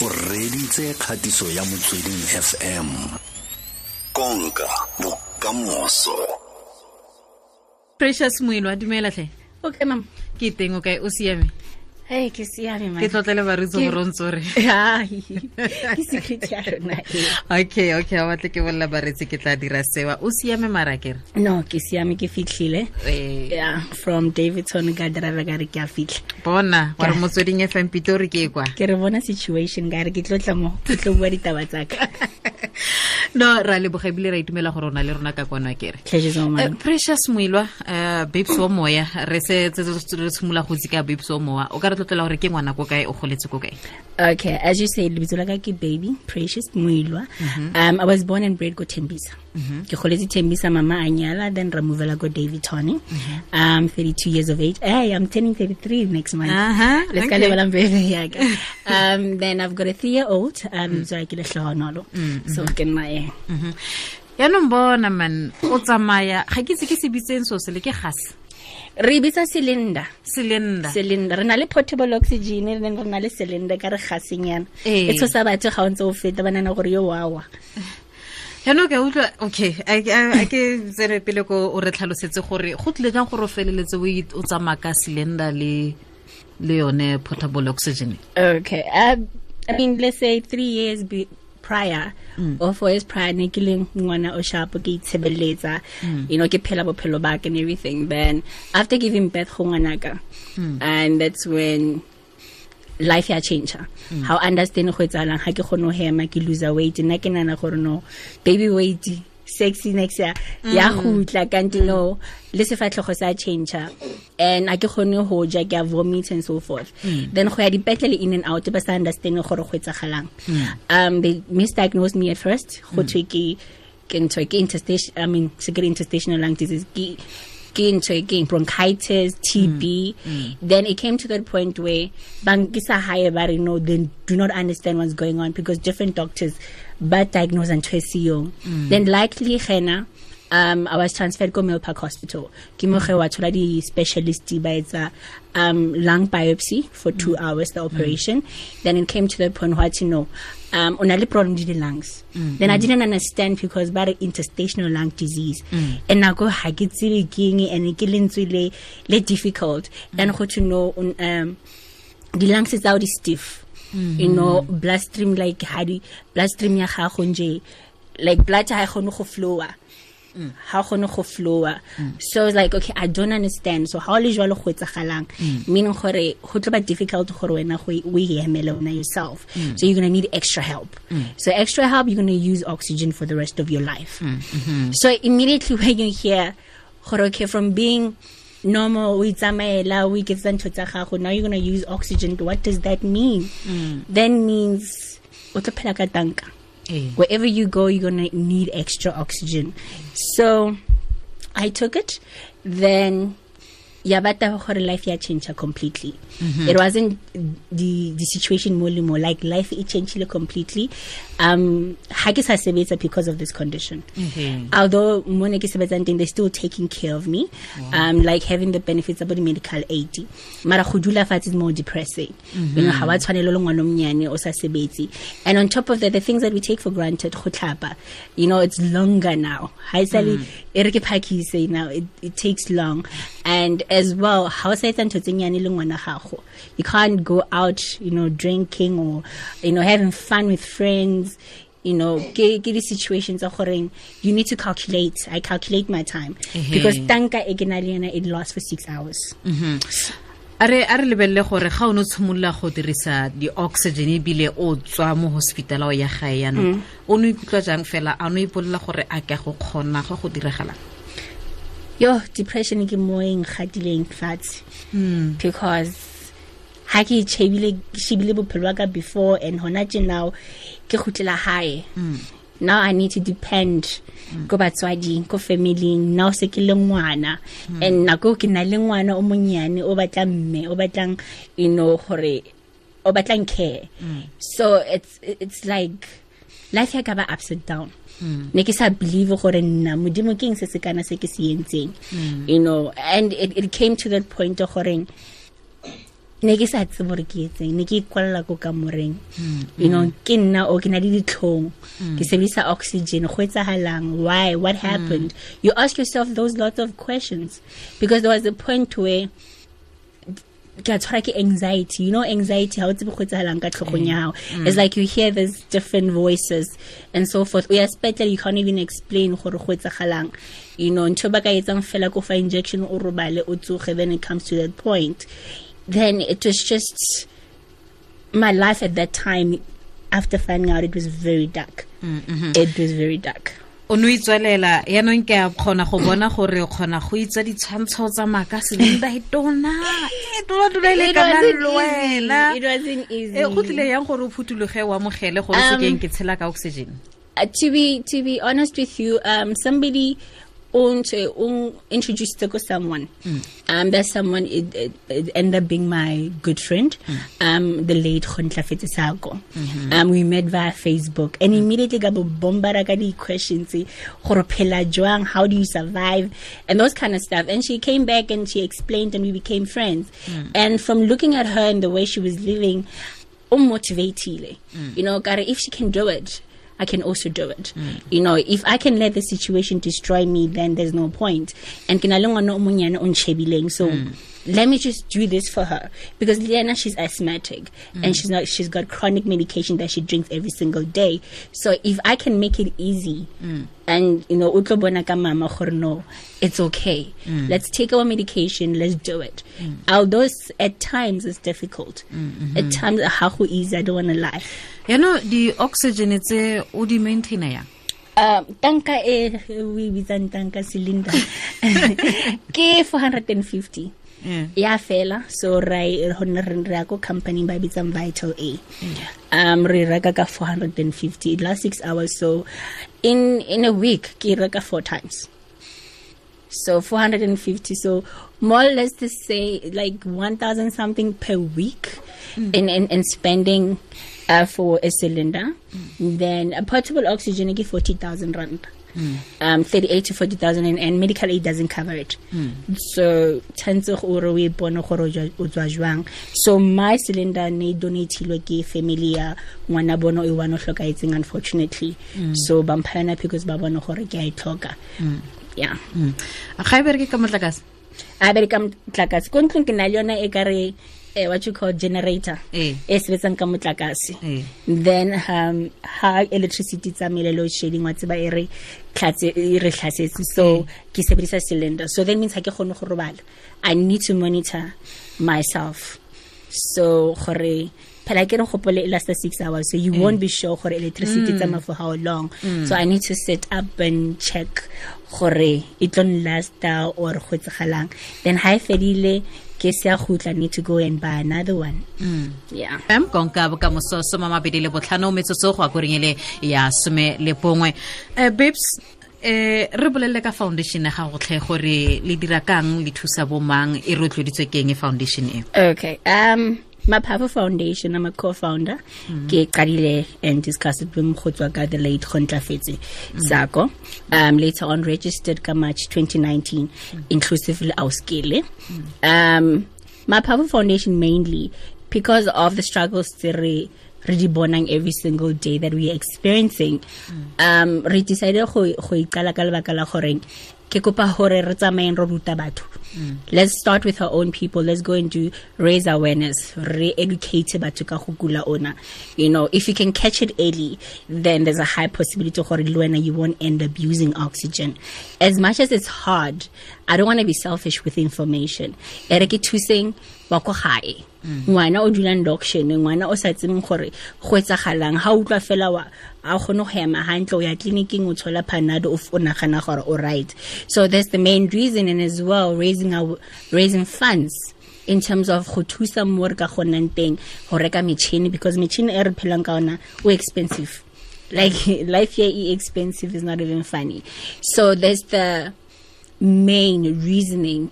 o reditse kgatiso ya motsweding fm konka bokamoso. Precious moelo a dumela tlhe okay mam ke teng o kae o siame hey ke siame ke tlotlele baritse Ke- gore o ntse ore ke secret ya rona e. okay okay a batle ke bolela baretsi ke tla dira sewa. O siame marakere? No ke siame ke fitlhile. Yeah from davidson ka driver ka re ke a fitlha. Bona gore re motsweding fm pitori ke kwa. Ke re bona situation ka re ke tlotla mo ke tlo bua ditaba tsaka no ra leboga ebile ra itumela gore o na le rona ka kwana kere Eh, precious moelwa uh, babes wa moya re se re tshimola go tsika ka babes wa moya. O ka re tlotlela gore ke ngwana ko kae o goletse ko kae? Okay as you say lebitso la ka ke baby precious moilwa um i was born and bred ko tembisa ke goletse thembisa mama a nyala then ra movela ko david tony um 32 years of age. Hey i'm turning 33 next month. Aha, let's ka lebala mbebe yaka um then i've got a three year old um so ke le lo so ke nna eh yaanong bona man o tsamaya ga ke itse ke se bitseng so se le ke gase re bitsa cylinder. Cylinder. Cylinder. Re na le portable oxygen then re na le cylinder ka re gaseng yana. E tshosa batho ga o ntse o feta ba nana gore yo wawa yaanong ke utlwa okay a ke- tsere pele ko o re tlhalosetse gore go tlile jang gore o feleletse o tsamaya ka cylinder le le yone portable oxygen Okay. Um, I mean, let's say three years be prior mm. or four years prior, ne ke le ngwana o sharp ke itshebeletsa, mm. you know, ke phela bophelo ba and everything. Then after giving birth go ngwanaka, mm. and that's when life ya change how hmm. understand go etsalang ha ke kgone ho hema ke lose weight. Nna ke nana gore no baby weight sexy next year hmm. ya gutla kanti no hmm. le sefatlhego sa change and a ke kgone ho ja ke a vomit and so forth. Then go ya dipetlele in and out ba sa understand gore go etsagalang. Um they misdiagnosed me at first. Go thwe ke ke ntho ke interstation i mean se ke re interstitial lung disease ke ntho e keng bronchitis mm, tb mm. then it came to that point where bankisa high ba re no they do not understand what's going on because different doctors ba diagnose and siyong mm. then likely gena um I was transferred to Milpark Hospital. Ke mo ge wa thola di specialist ba etsa um lung biopsy for 2 hours the operation. Then it came to the point where you know um problem with the lungs. Then I didn't understand because ba re interstitial lung disease. And I go ha ke tsebe keng and ke lentswe le le difficult. Then go to know um di lungs tsa di stiff. You know bloodstream like ha di bloodstream ya gago nje like blood ha e kgone go flowa Mm. how kgone go flowa. Mm. So it's like okay i don't understand. So how le jwalo go etsagalang mm. meaning gore go tlo ba difficult gore wena go o ihemele wena yourself. So you're going to need extra help. So extra help you're going to use oxygen for the rest of your life. Mm-hmm. So immediately when you hear gore okay from being normal o itsamaela o iketsa ntho tsa gago now you're going to use oxygen. What does that mean? Then means o tlo phela ka tanka Eh. wherever you go you're gonna need extra oxygen so i took it then yabata gore life ya change completely. It wasn't the the situation more more like life it changed completely. Um ha ke sa sebetsa because of this condition. Mhm. although mone ke sebetsang teng they're still taking care of me. Um like having the benefits about the medical aid. Mara go dula fatshe is more depressing. You know ha wa tshwanela le ngwana o monyane o sa sebetse. And on top of that the things that we take for granted you know it's longer now. Ha isale re ke phakise now it, it takes long. And as well how sa etsa ntho tse nyane le ngwana gago. You can't go out you know drinking or you know having fun with friends you know ke ke di situations tsa goreng you need to calculate. I calculate my time. Because tanka e ke na le yona it lasts for 6 hours. Mhm. A re a re lebelele gore ga o ne tshimolola go dirisa di-oxygen ebile o tswa mo hospital o ya gae yaanong mhm. o ne ikutlwa jang fela? A ne gore a ke go kgona go go diragalang yo depression ke mo e nkgatileng fatshe. Because ha ke shebile shebile bophelo ka before and hona tje now ke khutlela hae. Mm. now i need to depend ko batswading ko familing now se ke le ngwana. And nako ke na le ngwana o monyane o batla mme o batlang you know gore o batlang care. So it's it's like life ya ka ba upset and down Hmm. ne ke sa believe gore nna modimo ke eng se se kana se ke se entseng? Hmm. You know and it, it came to that point of gore ne ke sa tsebe gore ke etseng ne ke ikwalela ko kamoreng. Hmm. You know ke nna o ke na le ditlhong. Ke sebedisa oxygen go etsagalang. Why? What happened? You ask yourself those lots of questions. Because there was a point where ke a tshwara ke anxiety. You know anxiety how tsebe go etsagalang ka tlhogong ya mm. gago mm. it's like you hear these different voices and so forth. O ya spetlele you can't even explain gore go etsagalang. You know ntho ba ka etsang fela ko fa injection o robale o tsoge then it comes to that point. Then it was just my life at that time after finding out it was very dark. Mm, mm-hmm. It was very dark o ne o itswelela yaanong ke a kgona go bona gore o kgona go itsa ditshwantsho tsa e tona e tona tona le wena. Eh, go tlile yang gore o o amogele gore se Um, ke tshela ka oxygen? uh, to be to be honest with you, um, somebody owned uh, introduced to go someone. Um, that someone it, it, it ended up being my good friend, um, the late Khontla Fetisako. Um, we met via Facebook, and immediately got bombarded with questions, gore phela jwang, how do you survive, and those kind of stuff. And she came back and she explained, and we became friends. And from looking at her and the way she was living, unmotivated, you know, if she can do it. I can also do it. You know, if I can let the situation destroy me, then there's no point. And ke na le ngwana o monyane o ntshebileng, so mm. Let me just do this for her because Liana she's asthmatic mm. and she's not she's got chronic medication that she drinks every single day. So if I can make it easy mm. and you know, utlo bona ka mama no, it's okay. Mm. Let's take our medication, let's do it. Although at times it's difficult. Mm-hmm. At times go easy, I don't want to lie. You know the oxygen tse a di maintaina yang um tanka e we bitsang tanka cylinder ke 450 Yeah. Ya fela so ra hona re re ya ko company ba bitsang Vitalaire. Um re reka ka 450 it lasts 6 hours so in in a week ke reka four times. So 450 so more or less to say like 1000 something per week in, in in spending uh, for a cylinder. Then a portable oxygen is 40000 rand um 38 to 40000 and, and medical aid doesn't cover it. So tshwanetse gore o gore o tswa jwang. So my cylinder ne donatilwe ke family ya ngwana bona o one o tlhokaetseng unfortunately. So ba mpha yona because ba bona gore ke a e tlhoka. Yeah. Mm. a ga e bereke ka motlakase? A bereka motlakase. Ko ntlong ke na le yona e ka re eh, what you call generator Eh. e sebetsang ka motlakase. Eh. then um ha electricity tsamaile load shedding wa tseba e re tlhatse re tlhasetse. So ke sebedisa cylinder. So means ha ke kgone go robala i need to monitor myself. So gore phela ke re gopole e lasta six hours so you won't be sure gore electricity tsamaya for how long. So i need to set up and check gore e tlo lasta or go etsagalang then ha e fedile ke se a gutla need to go and buy another one. Yeah. Fm konka bokamoso soma mabedi le botlhano metsotso go akoreng ele ya some le bongwe. Um babes eh re bolelele ka foundation ya gago tlhe gore le dira kang le thusa bomang e rotloditswe keng e foundation eo? Okay. Um, Mapafu Foundation, I'm a co-founder. Ke qadile and discussed it with Mkhotwa ka the late Kontlafetse Sako. Um, later on registered ka March 2019, inclusively Auskele. Um, Mapafu Foundation mainly because of the struggles re re di bonang every single day that we are experiencing. Um, re decided go go iqala ka lebaka la gore ke kopa hore re tsamayeng re ruta batho. Let's start with our own people. Let's go and do raise awareness. Re-educate batho ka go kula ona. You know if you can catch it early then there's a high possibility gore le wena you won't end up using oxygen. As much as it's hard i don't want to be selfish with information. E re ke thuseng wa ko gae. Mm. Ngwana o dulang doctione ngwana o sa tsebeng gore go etsagalang ga utlwa fela wa a go ema hantle o ya o tshola panado o nagana gore o right. So that's the main reason and as well raising our raising funds in terms of go thusa mo re ka gonang teng go reka metšhini because metšhini e re phelang ka ona o expensive. Like life here e expensive is not even funny. So that's the main reasoning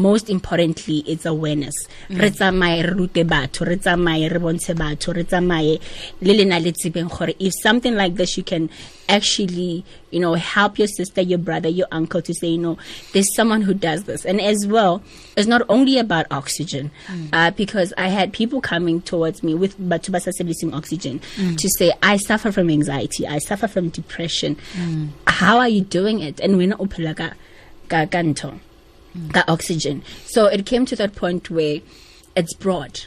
most importantly it's awareness. Re mm. tsamaye re rute batho re tsamaye re bontshe batho re tsamaye le lena le tsebeng gore if something like this you can actually you know help your sister your brother your uncle to say you know there's someone who does this. And as well it's not only about oxygen mm. uh, because i had people coming towards me with batubasa releasing oxygen mm. to say i suffer from anxiety i suffer from depression. How are you doing it? And when uphela ka ka ntho, ka oxygen so it came to that point where it's broad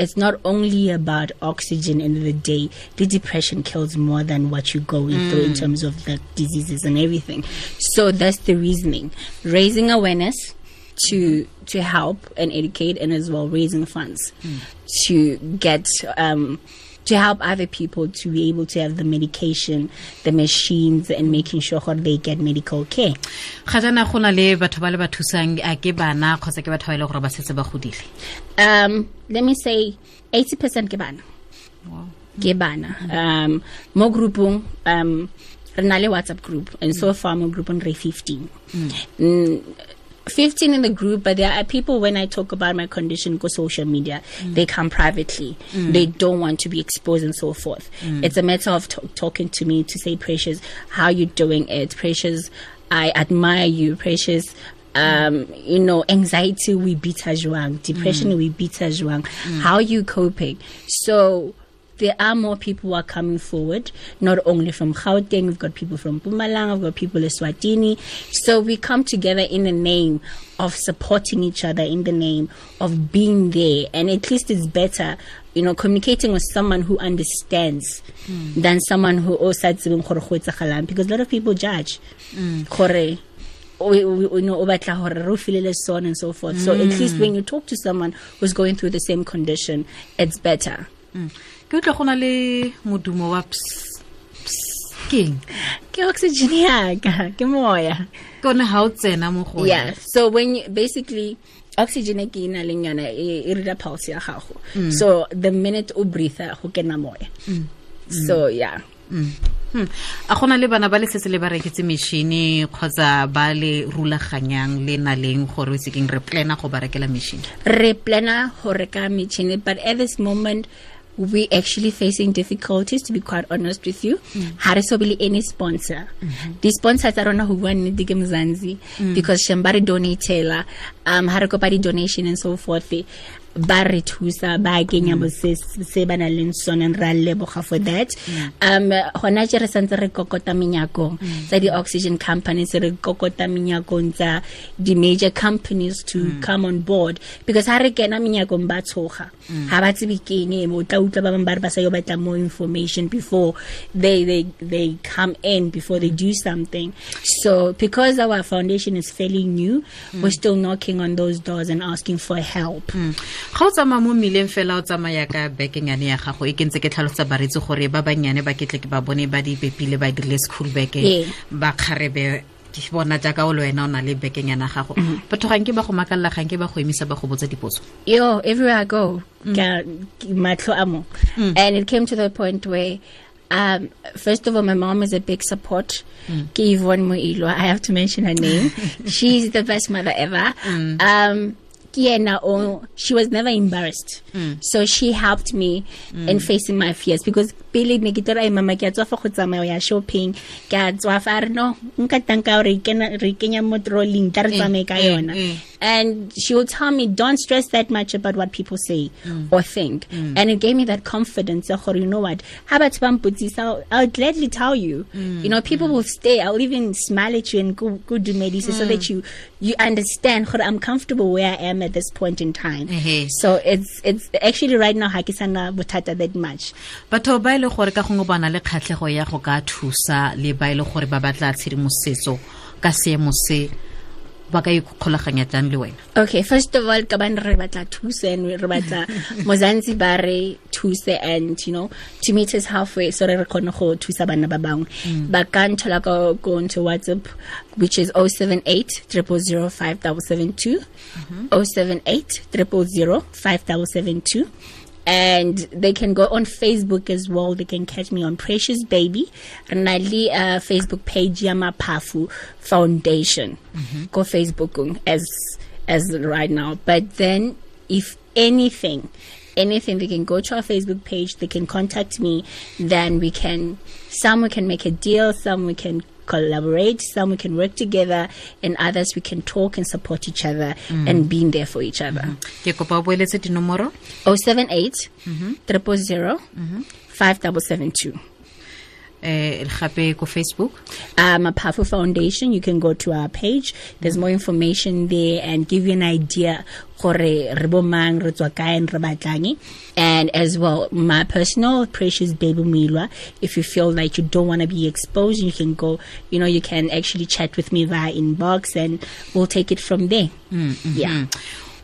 it's not only about oxygen in the day. The depression kills more than what you're going through in mm. terms of the diseases and everything. So that's the reasoning. Raising awareness to mm-hmm. to help and educate and as well raising funds mm. to get um to help other people to be able to have the medication, the machines, and making sure that they get medical care. ga go na le batho ba le ba thusang a ke bana kgotsa ke batho ba gore ba setse ba godile Um, let me say 80% ke bana. Ke bana. Um, mo um, re na le WhatsApp group, and so far mo groupong re 15. Mm, 15 in the group, but there are people when I talk about my condition go social media, mm. they come privately. Mm. They don't want to be exposed and so forth. Mm. It's a matter of t- talking to me to say, Precious, how you doing it? Precious, I admire you. Precious, um, you know, anxiety we beat as depression we beat as well. How you coping? So there are more people who are coming forward, not only from Gauteng, we've got people from Mpumalanga, we've got people in Swatini. So we come together in the name of supporting each other, in the name of being there. And at least it's better, you know, communicating with someone who understands hmm. than someone who also because a lot of people judge. Hmm. Gore, we, know o batla gore re o filele sone and so forth. So at least hmm. when you talk to someone who's going through the same condition, it's better. Ke utlwa go na le modumo wa ps keng ke oxygen yaka ke moya. Ke one ga o tsena mo go yeah so when you, basically oxygen e ke ina leng yona e rira reader pulse ya gago. So the minute o breathe go kena moya. So yeah. Hmm. a gona le bana ba le setse le ba reketse machine kgotsa ba le rulaganyang le naleng gore o sekeng re plana go ba rekela metšhini? Re plana go reka machine but at this moment we actually facing difficulties to be quite honest with you. Mm. Ha re so be le any sponsor mm-hmm. di-sponsor tsa rona go bua nnete ke mzanzi mm. because sheng ba re donatela um ha re kopa di-donation and so forth ba re thusa ba kenya mm. bo se se ba nang leng sone re a leboga for that. Mm. Um gona je re santse re kokota menyakong. Mm. Tsa di-oxygen companies re kokota menyakong tsa di-major companies to come on board. Because ha re kena menyakong ba tshoga. Ha ba tsebe keng o tla utlwa ba bangwe ba re ba sa yo batla more information before they, they, they come in before they do something. So because our foundation is fairly new we're still knocking on those doors and asking for help ga o tsamaya mo mmileng fela o tsamaya ka bekenyane ya gago e ke ntse ke tlhalosetsa baretsi gore ba bannyane ba ketle ke ba bone ba di pepile ba dirile school beke ba kgarebe ke bona jaaka o le wena o na le bekenyana ya gago. Mhm. Batho gang ke ba go makalela gang ke ba go emisa ba go botsa dipotso. Yo everywhere i go mm. ke mahlo a mo. Mm. And it came to the point where um, first of all, my mom is a big support. Mm. Ke Yvonne Moilo. I have to mention her name. She's the best mother ever. Um, ke yena o- oh, she was never embarrassed. Mm. So she helped me in mm. facing my fears because pele ne ke mama ke a tswa fa go tsamaya ya shopping. Ke a tswa fa re no nka tanka re kena re kenya mo trolling re eh, tsamaye ka eh, yona. eh. and she will tell me don't stress that much about what people say mm. or think. Mm. And it gave me that confidence ya you know what? How about I'll, I'll gladly tell you. Mm, you know people will stay I'll even smile at you and go, go do medicine so that you you understand I'm comfortable where I am at this point in time. Ehe. so it's it's actually right now ha ke sana bothata that much. E le gore ka gongwe bana le kgatlhego ya go ka thusa le ba e le gore ba batla tshedimosetso ka seemo se ba ka ikgolaganya jang le wena? Okay, first of all, kaban re batla thuse and re batla mozanzi ba re thuse and you know to meet us halfway so re re kgone go thusa bana ba bangwe. Mm. Ba ka nthola ka go into WhatsApp which is 078 000 5772 078 mm-hmm. 000 5772 and they can go on Facebook as well. They can catch me on Precious Baby. and Renali uh, Facebook page ya Mapafu Foundation. Go Facebook as as right now. But then, if anything, anything, they can go to our Facebook page, they can contact me, then we can, some we can make a deal, some we can collaborate, some we can work together, and others we can talk and support each other and mm. being there for each other. Mm-hmm. ke kopa boeletse dinomoro? 078 mm-hmm. 000 mm-hmm. 5772. Eh gape ko facebook? Um, foundation you can go to our page. There's more information there and give you an idea gore re bo mang re tswa kae and re batlang. And as well my personal precious baby milwa if you feel like you don't want to be exposed you can go you know you can actually chat with me via inbox and we'll take it from there. Yeah.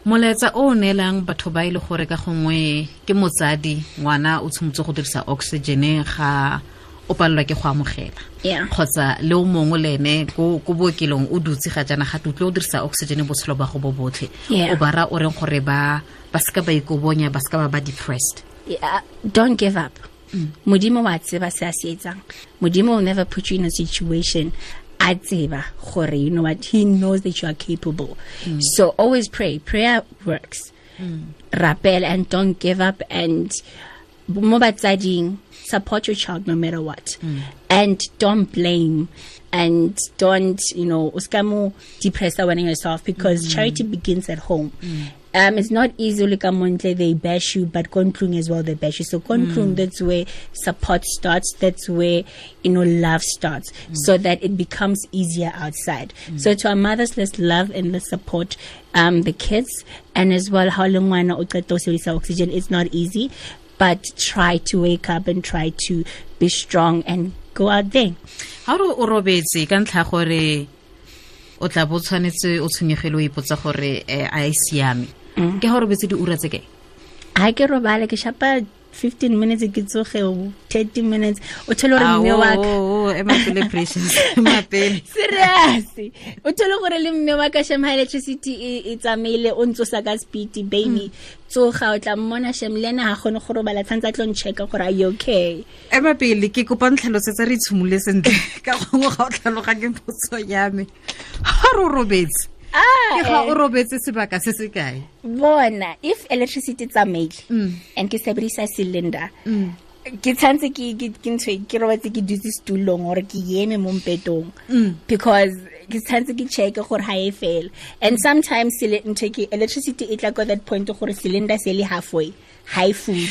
Molaetsa o o neelang batho ba e le gore ka gongwe ke motsadi ngwana o tshwanetse go dirisa oxygen ga o palelwa ke go amogela kgotsa le o mongwe le ene ko bookelong o dutse ga jaana ga tutle o dirisa oxygen botshelo ba go bo botlhe o bara o reng gore ba seka ba ikobonya ba seka ba ba depressed yeah, uh, don't give up. Mm. Modimo wa tseba se a se etsang. Modimo will never put you in a situation a tseba gore you know what he knows that you are capable. Mm. So always pray. Prayer works. Mm. Rappel and don't give up and mo batsading support your child no matter what. And don't blame and don't, you know, uskamu depress when yourself because mm. charity begins at home. Mm. Um, it's not easily come montle they bash you, but konklung as well they bash you. So konklung mm. that's where support starts. That's where you know love starts, so that it becomes easier outside. So to our mothers, let's love and let's support um, the kids, and as well how long wana uqeda usebenzisa oxygen. It's not easy, but try to wake up and try to be strong and go out there. ga re o robetse ka ntlha gore o tla bo tshwanetse o tshwenyegile o ipotsa gore eh, a e siame. Ke ga o robetse diura tse kae ha ke robale ke shapa 15 minutes ke tsoge 30 minutes. O thole gore mme wa ka serious. O thole gore le mme wa ka shem ha electricity e e tsamaile o ntsosa ka speed baby. Tsoga o tla mmona shem le ena ha gone go robala tshwanetse a tlo nchecka gore a you okay. Emapele ke kopa ntlhalosetsa re itshimolole sentle. Ka gongwe ga o tlhaloganye potso ya me. Ga re o robetse ke ga o robetse sebaka se se kae? Bona if electricity tsamaile mm. and ke sebedisa cylinder mm. ke tshwanetse ke ke ke robetse ke dutse stulong gore ke eme mo mpetong. Mm. Because ke tshwanetse ke check gore ha e fela and sometimes ntho ke electricity e tla ko that point gore cylinder se le halfway ha e full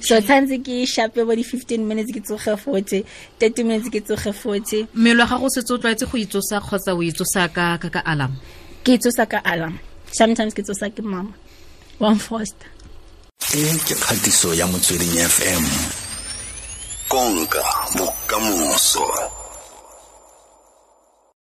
so tshwanetse ke shape bo di 15 minutes ke tsoge 40 30 minutes ke tsoge 40 mmele wa gago setse o tlwaetse go itsosa kgotsa o itsosa ka ka ka alarm? Ke itsosa ka alarm. Sometimes ke tsosa ke mama. One foster e ke kgatiso ya motsweding fm konka bokamoso